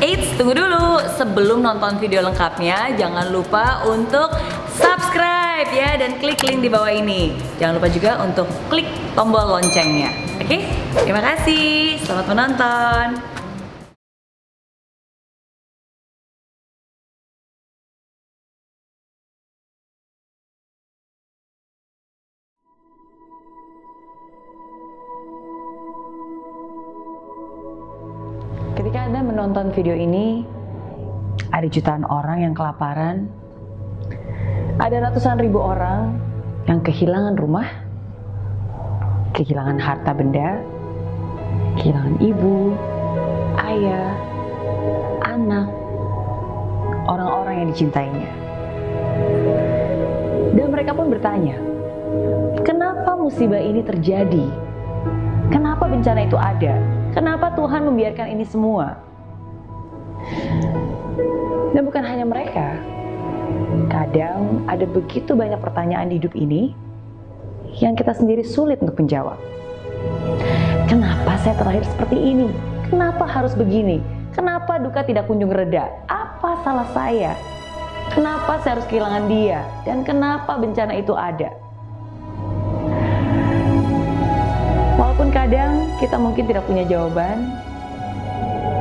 Eits, tunggu dulu. Sebelum nonton video lengkapnya, jangan lupa untuk subscribe ya dan klik link di bawah ini. Jangan lupa juga untuk klik tombol loncengnya. Oke? Terima kasih. Selamat menonton. Menonton video ini, ada jutaan orang yang kelaparan, ada ratusan ribu orang yang kehilangan rumah, kehilangan harta benda, kehilangan ibu, ayah, anak, orang-orang yang dicintainya. Dan mereka pun bertanya, kenapa musibah ini terjadi? Kenapa bencana itu ada? Kenapa Tuhan membiarkan ini semua? Dan bukan hanya mereka. Kadang ada begitu banyak pertanyaan di hidup ini yang kita sendiri sulit untuk menjawab. Kenapa saya terakhir seperti ini? Kenapa harus begini? Kenapa duka tidak kunjung reda? Apa salah saya? Kenapa saya harus kehilangan dia? Dan kenapa bencana itu ada? Walaupun kadang kita mungkin tidak punya jawaban,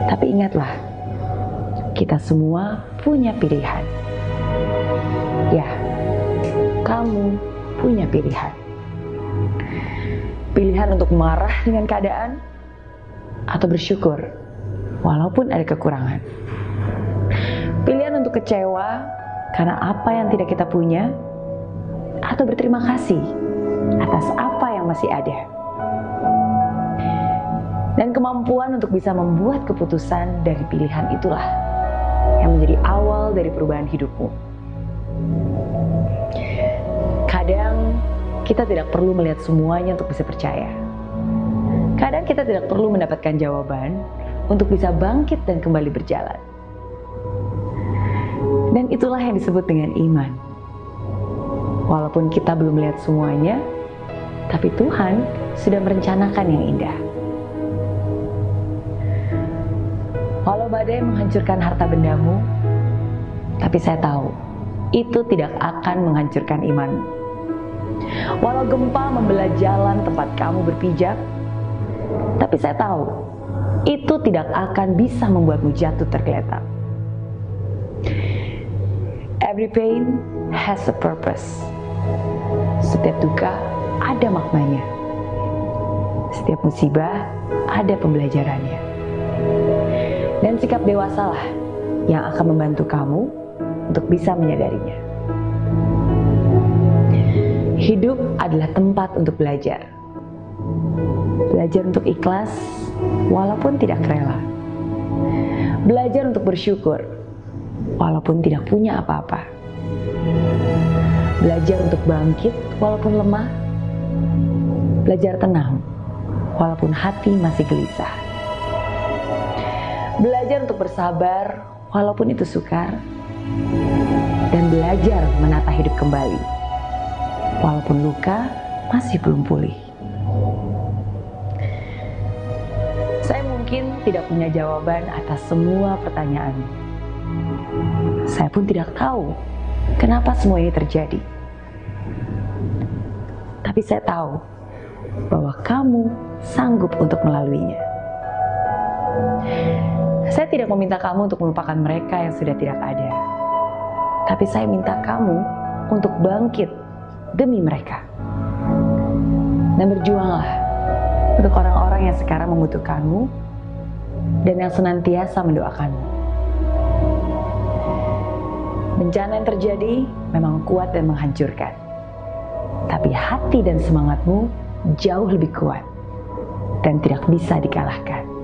tapi ingatlah, kita semua punya pilihan. Ya, kamu punya pilihan. Pilihan untuk marah dengan keadaan atau bersyukur walaupun ada kekurangan. Pilihan untuk kecewa karena apa yang tidak kita punya atau berterima kasih atas apa yang masih ada dan kemampuan untuk bisa membuat keputusan dari pilihan itulah yang menjadi awal dari perubahan hidupmu. Kadang kita tidak perlu melihat semuanya untuk bisa percaya. Kadang kita tidak perlu mendapatkan jawaban untuk bisa bangkit dan kembali berjalan. Dan itulah yang disebut dengan iman. Walaupun kita belum melihat semuanya, tapi Tuhan sudah merencanakan yang indah. Walau badai menghancurkan harta bendamu, tapi saya tahu itu tidak akan menghancurkan imanmu. Walau gempa membelah jalan tempat kamu berpijak, tapi saya tahu itu tidak akan bisa membuatmu jatuh tergeletak. Every pain has a purpose. Setiap duka ada maknanya. Setiap musibah ada pembelajarannya. Sikap dewasalah yang akan membantu kamu untuk bisa menyadarinya. Hidup adalah tempat untuk belajar. Belajar untuk ikhlas walaupun tidak rela. Belajar untuk bersyukur walaupun tidak punya apa-apa. Belajar untuk bangkit walaupun lemah. Belajar tenang walaupun hati masih gelisah belajar untuk bersabar walaupun itu sukar, dan belajar menata hidup kembali walaupun luka masih belum pulih. Saya mungkin tidak punya jawaban atas semua pertanyaan. Saya pun tidak tahu kenapa semua ini terjadi. Tapi saya tahu bahwa kamu sanggup untuk melaluinya. Saya tidak meminta kamu untuk melupakan mereka yang sudah tidak ada. Tapi saya minta kamu untuk bangkit demi mereka. Dan berjuanglah untuk orang-orang yang sekarang membutuhkanmu dan yang senantiasa mendoakanmu. Bencana yang terjadi memang kuat dan menghancurkan. Tapi hati dan semangatmu jauh lebih kuat dan tidak bisa dikalahkan.